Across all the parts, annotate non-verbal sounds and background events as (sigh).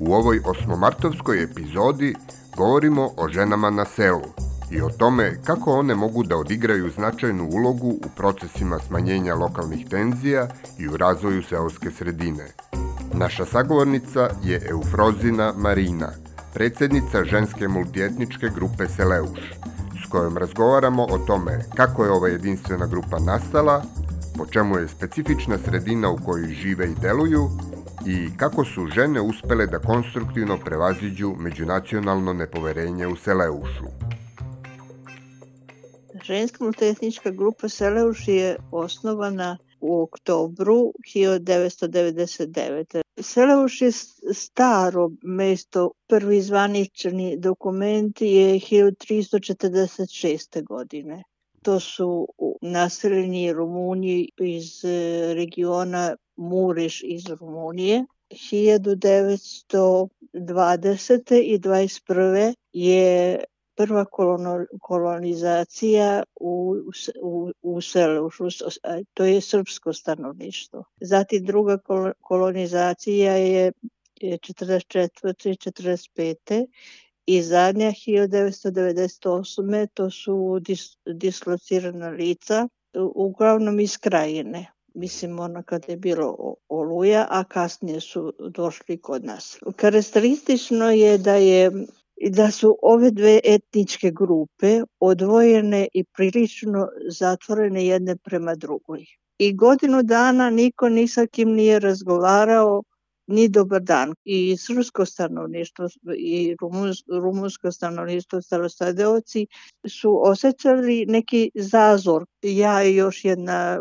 U ovoj osmomartovskoj epizodi govorimo o ženama na selu i o tome kako one mogu da odigraju značajnu ulogu u procesima smanjenja lokalnih tenzija i u razvoju seoske sredine. Naša sagovornica je Eufrozina Marina, predsednica ženske multietničke grupe Seleuš, s kojom razgovaramo o tome kako je ova jedinstvena grupa nastala, po čemu je specifična sredina u kojoj žive i deluju i kako su žene uspele da konstruktivno prevaziđu međunacionalno nepoverenje u Seleušu. Ženska multietnička grupa Seleuš je osnovana u oktobru 1999. Seleuš je staro mesto, prvi zvanični dokument je 1346. godine. To su naseljeni Rumunji iz regiona Muriš iz Rumunije. 1920. i 21. je prva kolonizacija u, u, u selu, to je srpsko stanovništvo. Zatim druga kolonizacija je 44. i 45. I zadnja 1998. to su dis, dislocirana lica, uglavnom iz krajine. Mislim, ono kada je bilo oluja, a kasnije su došli kod nas. Karakteristično je da je da su ove dve etničke grupe odvojene i prilično zatvorene jedne prema drugoj. I godinu dana niko ni sa kim nije razgovarao ni dobar dan. I srpsko stanovništvo i rumunsko stanovništvo starostadeoci su osjećali neki zazor. Ja i još jedna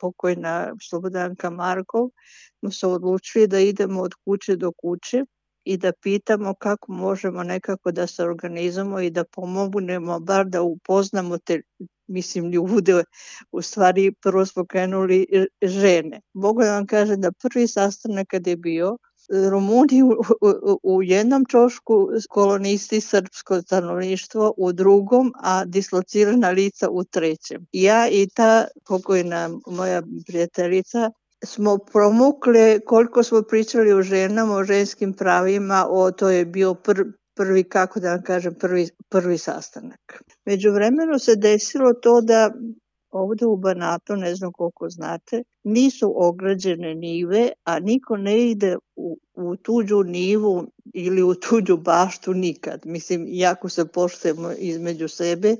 pokojna Slobodanka Markov smo se odlučili da idemo od kuće do kuće i da pitamo kako možemo nekako da se organizamo i da pomognemo, bar da upoznamo te mislim ljude, u stvari prvo smo krenuli žene. Mogu da vam kažem da prvi sastanak kad je bio, Rumuni u, u, u jednom čošku, kolonisti srpsko stanovništvo u drugom, a dislocirana lica u trećem. Ja i ta pokojna moja prijateljica smo promukle koliko smo pričali o ženama, o ženskim pravima, o to je bio pr, prvi, kako da vam kažem, prvi, prvi sastanak. Među vremenu se desilo to da ovde u Banatu, ne znam koliko znate, nisu ograđene nive, a niko ne ide u, u tuđu nivu ili u tuđu baštu nikad. Mislim, jako se poštujemo između sebe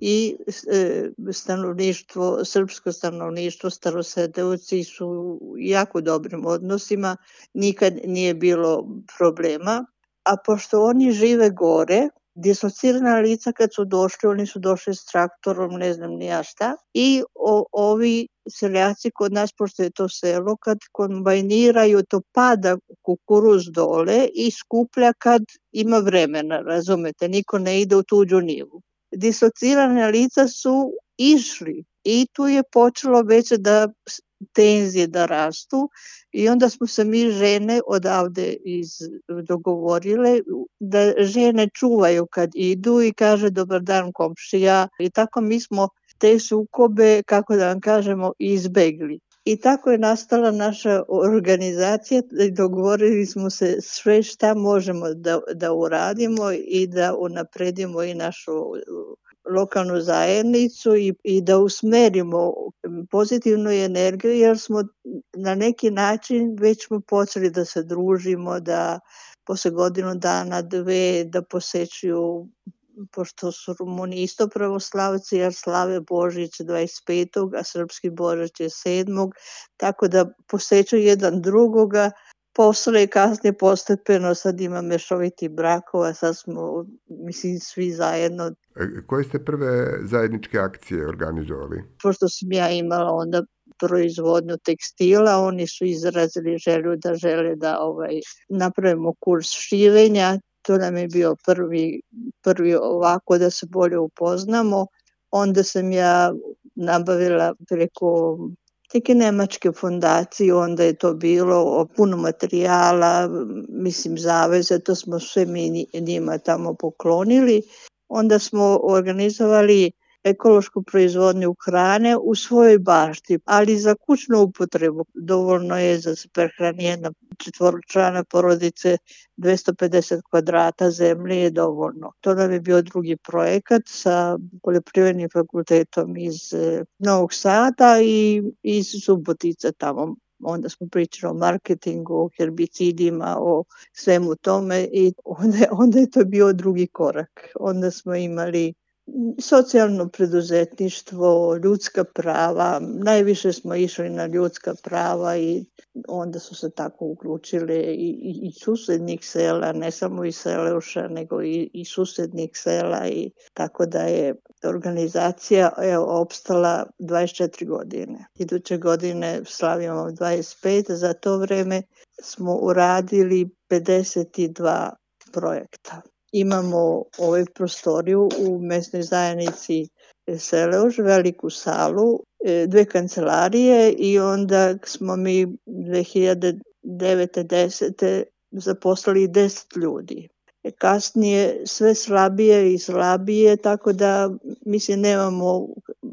i e, stanovništvo, srpsko stanovništvo, starosedevci su u jako dobrim odnosima, nikad nije bilo problema. A pošto oni žive gore, dislocirana lica kad su došli, oni su došli s traktorom, ne znam ni ja šta. I o, ovi seljaci kod nas, pošto je to selo, kad kombajniraju, to pada kukuruz dole i skuplja kad ima vremena, razumete, niko ne ide u tuđu nivu. Dislocirane lica su išli i tu je počelo već da tenzije da rastu i onda smo se mi žene odavde iz, dogovorile da žene čuvaju kad idu i kaže dobar dan komšija i tako mi smo te sukobe, kako da vam kažemo, izbegli. I tako je nastala naša organizacija dogovorili smo se sve šta možemo da, da uradimo i da unapredimo i našu lokalnu zajednicu i, i da usmerimo pozitivnu energiju jer smo na neki način već smo počeli da se družimo, da posle godinu dana, dve, da posećuju pošto su Rumuni isto pravoslavci, jer slave Božić 25. a srpski Božić je 7. Tako da posećuju jedan drugoga, posle i kasnije postepeno sad ima mešoviti brakova, sad smo, mislim, svi zajedno. E, koje ste prve zajedničke akcije organizovali? Pošto sam ja imala onda proizvodnju tekstila, oni su izrazili želju da žele da ovaj, napravimo kurs šivenja, to nam je bio prvi, prvi ovako da se bolje upoznamo. Onda sam ja nabavila preko teke nemačke fondacije, onda je to bilo puno materijala, mislim zaveze, to smo sve mi njima tamo poklonili. Onda smo organizovali ekološku proizvodnju hrane u svojoj bašti, ali za kućnu upotrebu dovoljno je za prehrani jedna četvoročlana porodice 250 kvadrata zemlje je dovoljno. To nam je bio drugi projekat sa poljoprivrednim fakultetom iz e, Novog Sada i iz Subotica tamo onda smo pričali o marketingu, o herbicidima, o svemu tome i onda, onda je to bio drugi korak. Onda smo imali socijalno preduzetništvo, ljudska prava, najviše smo išli na ljudska prava i onda su se tako uključile i, i, i susednih sela, ne samo i Seleuša, nego i, i susednih sela i tako da je organizacija je opstala 24 godine. Iduće godine slavimo 25, za to vreme smo uradili 52 projekta imamo ovaj prostoriju u mesnoj zajednici Seleuš, veliku salu, e, dve kancelarije i onda smo mi 2009. 10. zaposlali 10 ljudi. E, kasnije sve slabije i slabije, tako da mislim nemamo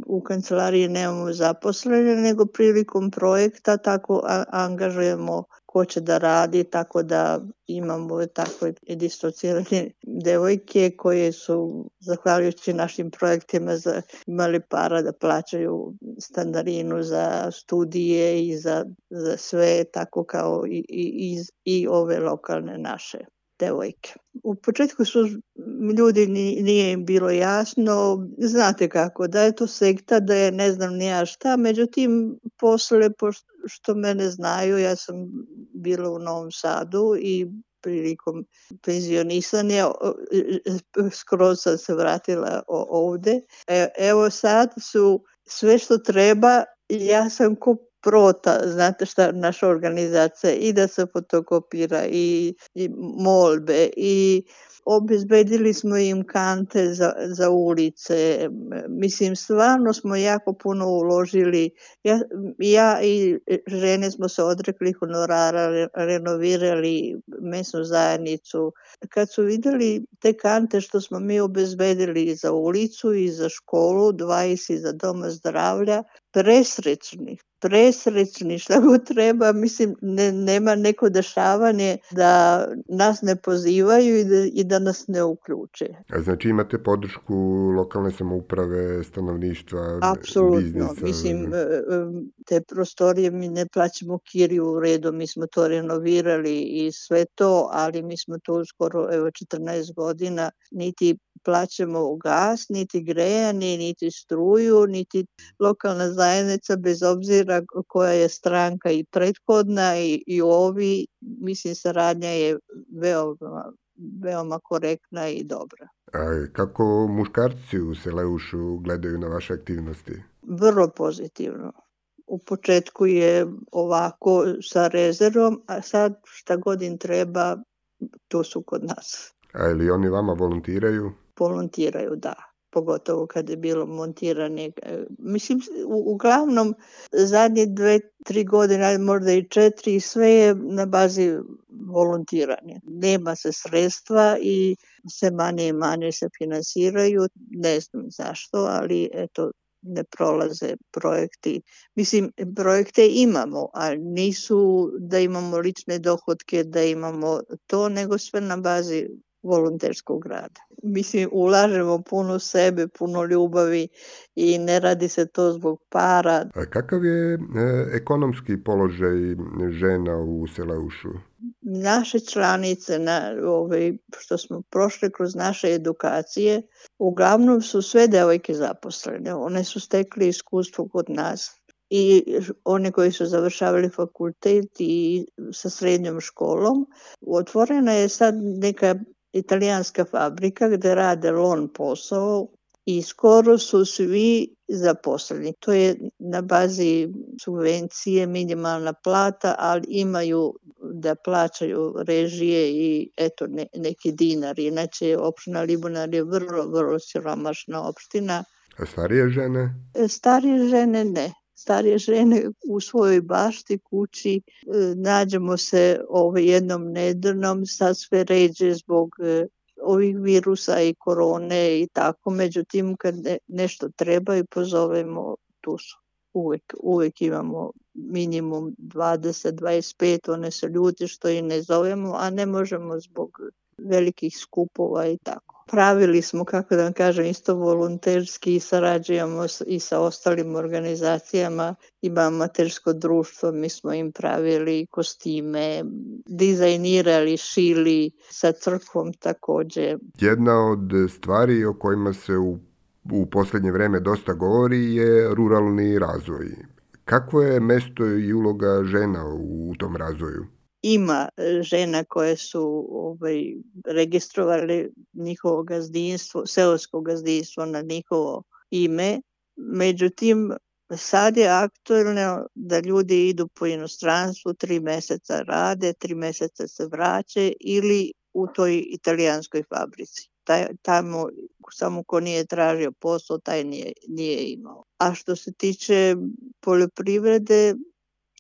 u kancelariji nemamo zaposlene, nego prilikom projekta tako angažujemo ko će da radi, tako da imamo tako dislocirane devojke koje su, zahvaljujući našim projektima, za, imali para da plaćaju standardinu za studije i za, za sve, tako kao i, i, i, i ove lokalne naše devojke. U početku su ljudi nije im bilo jasno, znate kako, da je to sekta, da je ne znam nija šta, međutim posle, što mene znaju, ja sam bila u Novom Sadu i prilikom penzionisanja skroz sam se vratila ovde. E, evo sad su sve što treba, ja sam ko prota, znate šta naša organizacija i da se fotokopira i, i molbe i obezbedili smo im kante za, za ulice. Mislim, stvarno smo jako puno uložili. Ja, ja i žene smo se odrekli honorara, renovirali mesnu zajednicu. Kad su videli te kante što smo mi obezbedili za ulicu i za školu, 20 za doma zdravlja, presrećni, presrećni šta god treba, mislim ne, nema neko dešavanje da nas ne pozivaju i da, i da nas ne uključe. A znači imate podršku lokalne samouprave, stanovništva, Apsolutno, biznisa? mislim e, te prostorije mi ne plaćamo kiriju u redu, mi smo to renovirali i sve to, ali mi smo to skoro evo 14 godina niti plaćamo gas, niti grejanje, niti struju, niti lokalna zajednica, bez obzira koja je stranka i prethodna i, i ovi, mislim, saradnja je veoma, veoma korektna i dobra. A kako muškarci u Seleušu gledaju na vaše aktivnosti? Vrlo pozitivno. U početku je ovako sa rezervom, a sad šta god im treba, to su kod nas. A ili oni vama volontiraju? Volontiraju, da pogotovo kad je bilo montiranje. E, mislim, uglavnom zadnje dve, tri godine, možda i četiri, sve je na bazi volontiranja. Nema se sredstva i sve manje i manje se finansiraju, ne znam zašto, ali eto, ne prolaze projekti. Mislim, projekte imamo, ali nisu da imamo lične dohodke, da imamo to, nego sve na bazi volonterskog rada. Mislim, ulažemo puno sebe, puno ljubavi i ne radi se to zbog para. A kakav je e, ekonomski položaj žena u Seleušu? Naše članice, na, ovaj, što smo prošle kroz naše edukacije, uglavnom su sve devojke zaposlene. One su stekli iskustvo kod nas i one koji su završavali fakultet i sa srednjom školom. Otvorena je sad neka italijanska fabrika gde rade lon posao i skoro su svi zaposleni. To je na bazi subvencije minimalna plata, ali imaju da plaćaju režije i eto ne, neki dinar. Inače, opština Libunar je vrlo, vrlo siromašna opština. A starije žene? E, starije žene ne starije žene u svojoj bašti kući e, nađemo se ovaj jednom nedeljnom sa sve ređe zbog e, ovih virusa i korone i tako, međutim kad ne, nešto treba i pozovemo tu su. Uvek, uvek imamo minimum 20-25, one se ljudi što i ne zovemo, a ne možemo zbog velikih skupova i tako pravili smo, kako da vam kažem, isto volonterski i sarađujemo i sa ostalim organizacijama. Ima amatersko društvo, mi smo im pravili kostime, dizajnirali, šili sa crkvom takođe. Jedna od stvari o kojima se u, u poslednje vreme dosta govori je ruralni razvoj. Kako je mesto i uloga žena u tom razvoju? Ima e, žena koje su ovaj, registrovali njihovo gazdinstvo, seosko gazdinstvo na njihovo ime. Međutim, sad je aktualno da ljudi idu po inostranstvu, tri meseca rade, tri meseca se vraće ili u toj italijanskoj fabrici. Taj, tamo samo ko nije tražio posao, taj nije, nije imao. A što se tiče poljoprivrede,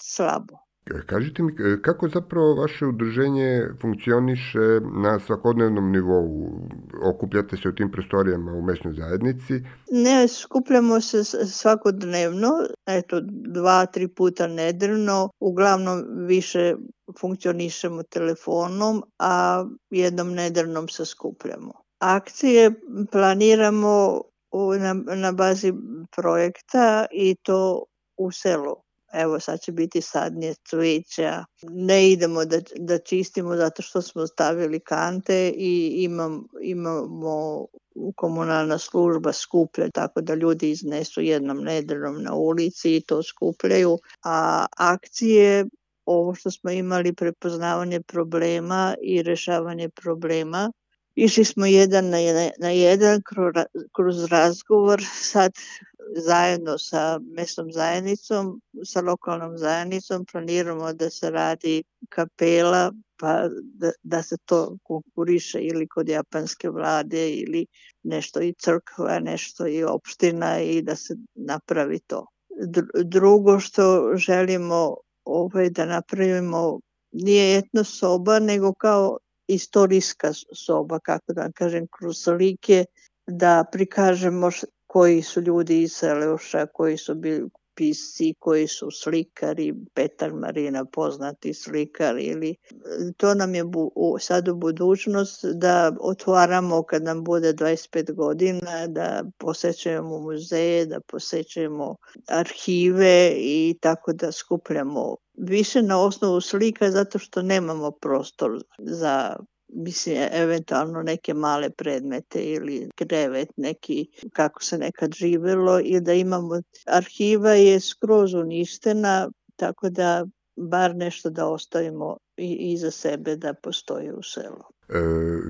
slabo. Kažite mi, kako zapravo vaše udruženje funkcioniše na svakodnevnom nivou? Okupljate se u tim prostorijama u mesnoj zajednici? Ne, skupljamo se svakodnevno, eto, dva, tri puta nedeljno. Uglavnom više funkcionišemo telefonom, a jednom nedeljnom se skupljamo. Akcije planiramo na, na bazi projekta i to u selu evo sad će biti sadnje cveća. Ne idemo da, da čistimo zato što smo stavili kante i imam, imamo komunalna služba skuplja tako da ljudi iznesu jednom nedeljom na ulici i to skupljaju. A akcije ovo što smo imali prepoznavanje problema i rešavanje problema Išli smo jedan na, jedan, na jedan kroz razgovor, sad zajedno sa mesnom zajednicom, sa lokalnom zajednicom planiramo da se radi kapela pa da, da se to konkuriše ili kod japanske vlade ili nešto i crkva, nešto i opština i da se napravi to. Drugo što želimo ovaj, da napravimo nije etno soba, nego kao istorijska soba, kako da kažem, kroz slike, da prikažemo koji su ljudi iz Seleoša, koji su bili pisci, koji su slikari, Petar Marina poznati slikar ili to nam je bu, sad u budućnost da otvaramo kad nam bude 25 godina, da posećujemo muzeje, da posećujemo arhive i tako da skupljamo više na osnovu slika zato što nemamo prostor za mislim, eventualno neke male predmete ili krevet neki, kako se nekad živelo i da imamo, arhiva je skroz uništena, tako da bar nešto da ostavimo i iza sebe da postoji u selu. E,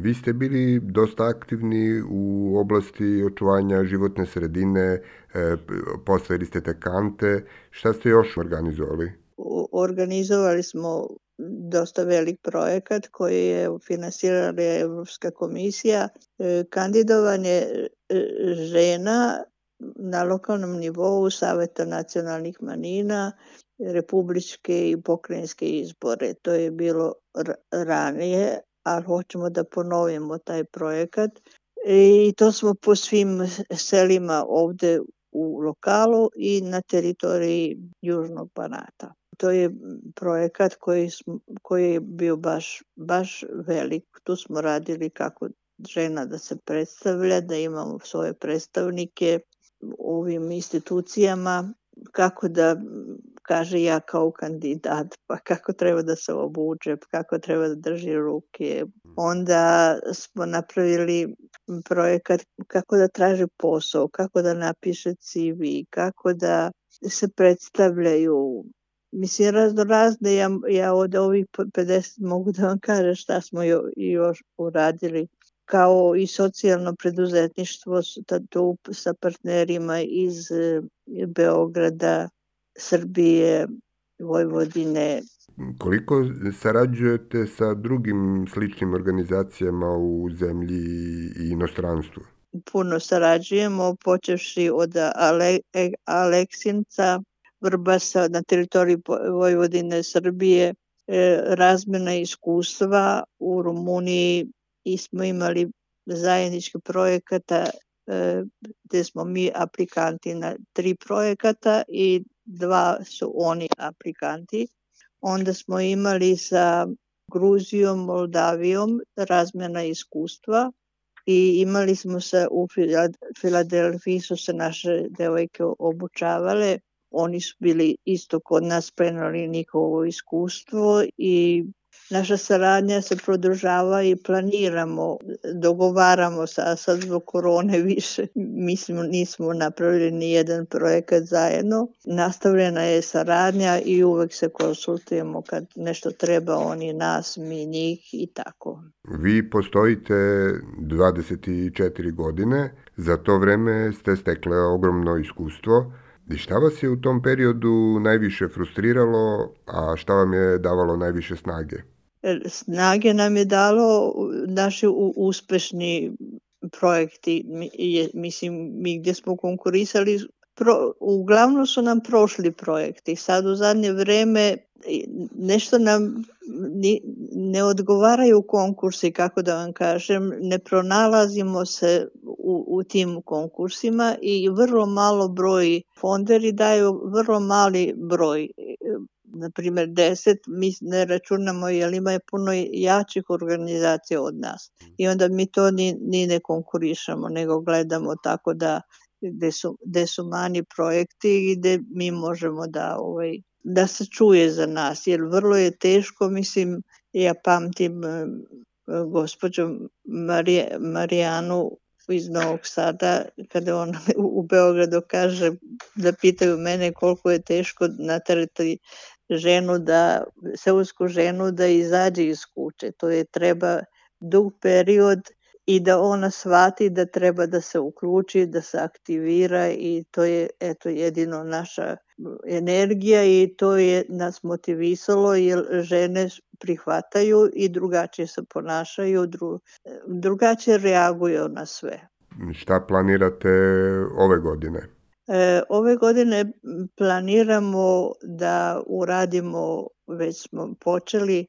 vi ste bili dosta aktivni u oblasti očuvanja životne sredine, e, postavili ste te kante. Šta ste još organizovali? Organizovali smo dosta velik projekat koji je finansirala Evropska komisija. E, kandidovanje e, žena na lokalnom nivou Saveta nacionalnih manina, republičke i pokrajinske izbore. To je bilo ranije, ali hoćemo da ponovimo taj projekat. I to smo po svim selima ovde u lokalu i na teritoriji Južnog Banata. To je projekat koji, koji je bio baš, baš velik. Tu smo radili kako žena da se predstavlja, da imamo svoje predstavnike u ovim institucijama, kako da kaže ja kao kandidat, pa kako treba da se obuče, pa kako treba da drži ruke. Onda smo napravili projekat kako da traže posao, kako da napiše CV, kako da se predstavljaju Mislim, razno razne, ja, ja od ovih 50 mogu da vam kažem šta smo jo, još uradili kao i socijalno preduzetništvo tu sa partnerima iz e, Beograda, Srbije, Vojvodine. Koliko sarađujete sa drugim sličnim organizacijama u zemlji i inostranstvu? Puno sarađujemo, počevši od Ale, Aleksinca, Vrbasa na teritoriji Vojvodine Srbije, e, razmena iskustva u Rumuniji i smo imali zajedničke projekata e, gde smo mi aplikanti na tri projekata i dva su oni aplikanti. Onda smo imali sa Gruzijom, Moldavijom razmena iskustva i imali smo se u Filadelfiji su se naše devojke obučavale. Oni su bili isto kod nas prenali njihovo iskustvo i Naša saradnja se produžava i planiramo, dogovaramo sa, sad zbog korone više. Mislim, nismo napravili ni jedan projekat zajedno. Nastavljena je saradnja i uvek se konsultujemo kad nešto treba oni nas, mi njih i tako. Vi postojite 24 godine, za to vreme ste stekle ogromno iskustvo. I šta vas je u tom periodu najviše frustriralo, a šta vam je davalo najviše snage? snage nam je dalo naši uspešni projekti. Mislim, mi gde smo konkurisali, pro, uglavnom su nam prošli projekti. Sad u zadnje vreme nešto nam ni, ne odgovaraju konkursi, kako da vam kažem, ne pronalazimo se u, u tim konkursima i vrlo malo broj fonderi daju vrlo mali broj na primjer 10, mi ne računamo jer ima je puno jačih organizacija od nas. I onda mi to ni, ni ne konkurišamo, nego gledamo tako da gde su, gde su mani projekti i gde mi možemo da ovaj, da se čuje za nas, jer vrlo je teško, mislim, ja pamtim eh, gospođu Marije, Marijanu iz Novog Sada, kada on (laughs) u Beogradu kaže da pitaju mene koliko je teško naterati ženu da, seosku ženu da izađe iz kuće. To je treba dug period i da ona shvati da treba da se uključi, da se aktivira i to je eto jedino naša energija i to je nas motivisalo jer žene prihvataju i drugačije se ponašaju, dru, drugačije reaguju na sve. Šta planirate ove godine? E, ove godine planiramo da uradimo, već smo počeli,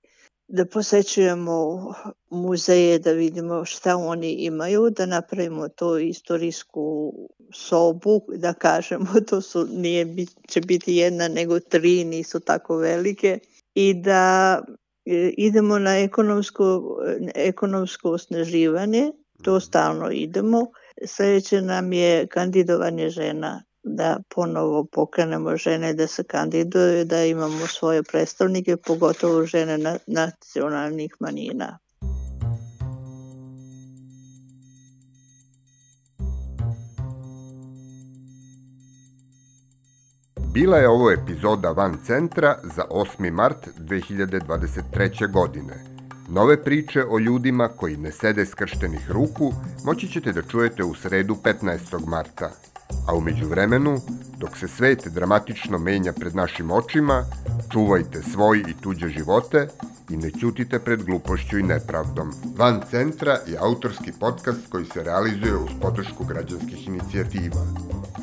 da posećujemo muzeje, da vidimo šta oni imaju, da napravimo to istorijsku sobu, da kažemo, to su, nije, će biti jedna nego tri, nisu tako velike, i da e, idemo na ekonomsko, ekonomsko osnaživanje, to stalno idemo. Sledeće nam je kandidovanje žena da ponovo pokrenemo žene da se kandiduju, da imamo svoje predstavnike, pogotovo žene na, nacionalnih manjina. Bila je ovo epizoda Van Centra za 8. mart 2023. godine. Nove priče o ljudima koji ne sede skrštenih ruku moći ćete da čujete u sredu 15. marta a umeđu vremenu, dok se svet dramatično menja pred našim očima, čuvajte svoj i tuđe živote i ne ćutite pred glupošću i nepravdom. Van centra je autorski podcast koji se realizuje uz podršku građanskih inicijativa.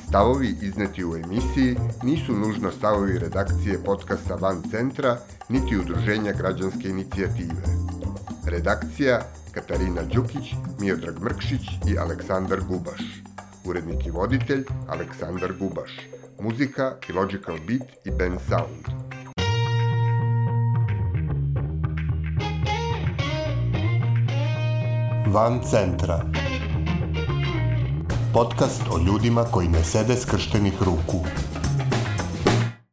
Stavovi izneti u emisiji nisu nužno stavovi redakcije podcasta Van centra, niti udruženja građanske inicijative. Redakcija Katarina Đukić, Miodrag Mrkšić i Aleksandar Gubaš. Urednik i voditelj Aleksandar Gubaš. Muzika i Logical Beat i Ben Sound. Van centra. Podcast o ljudima koji ne sede skrštenih ruku.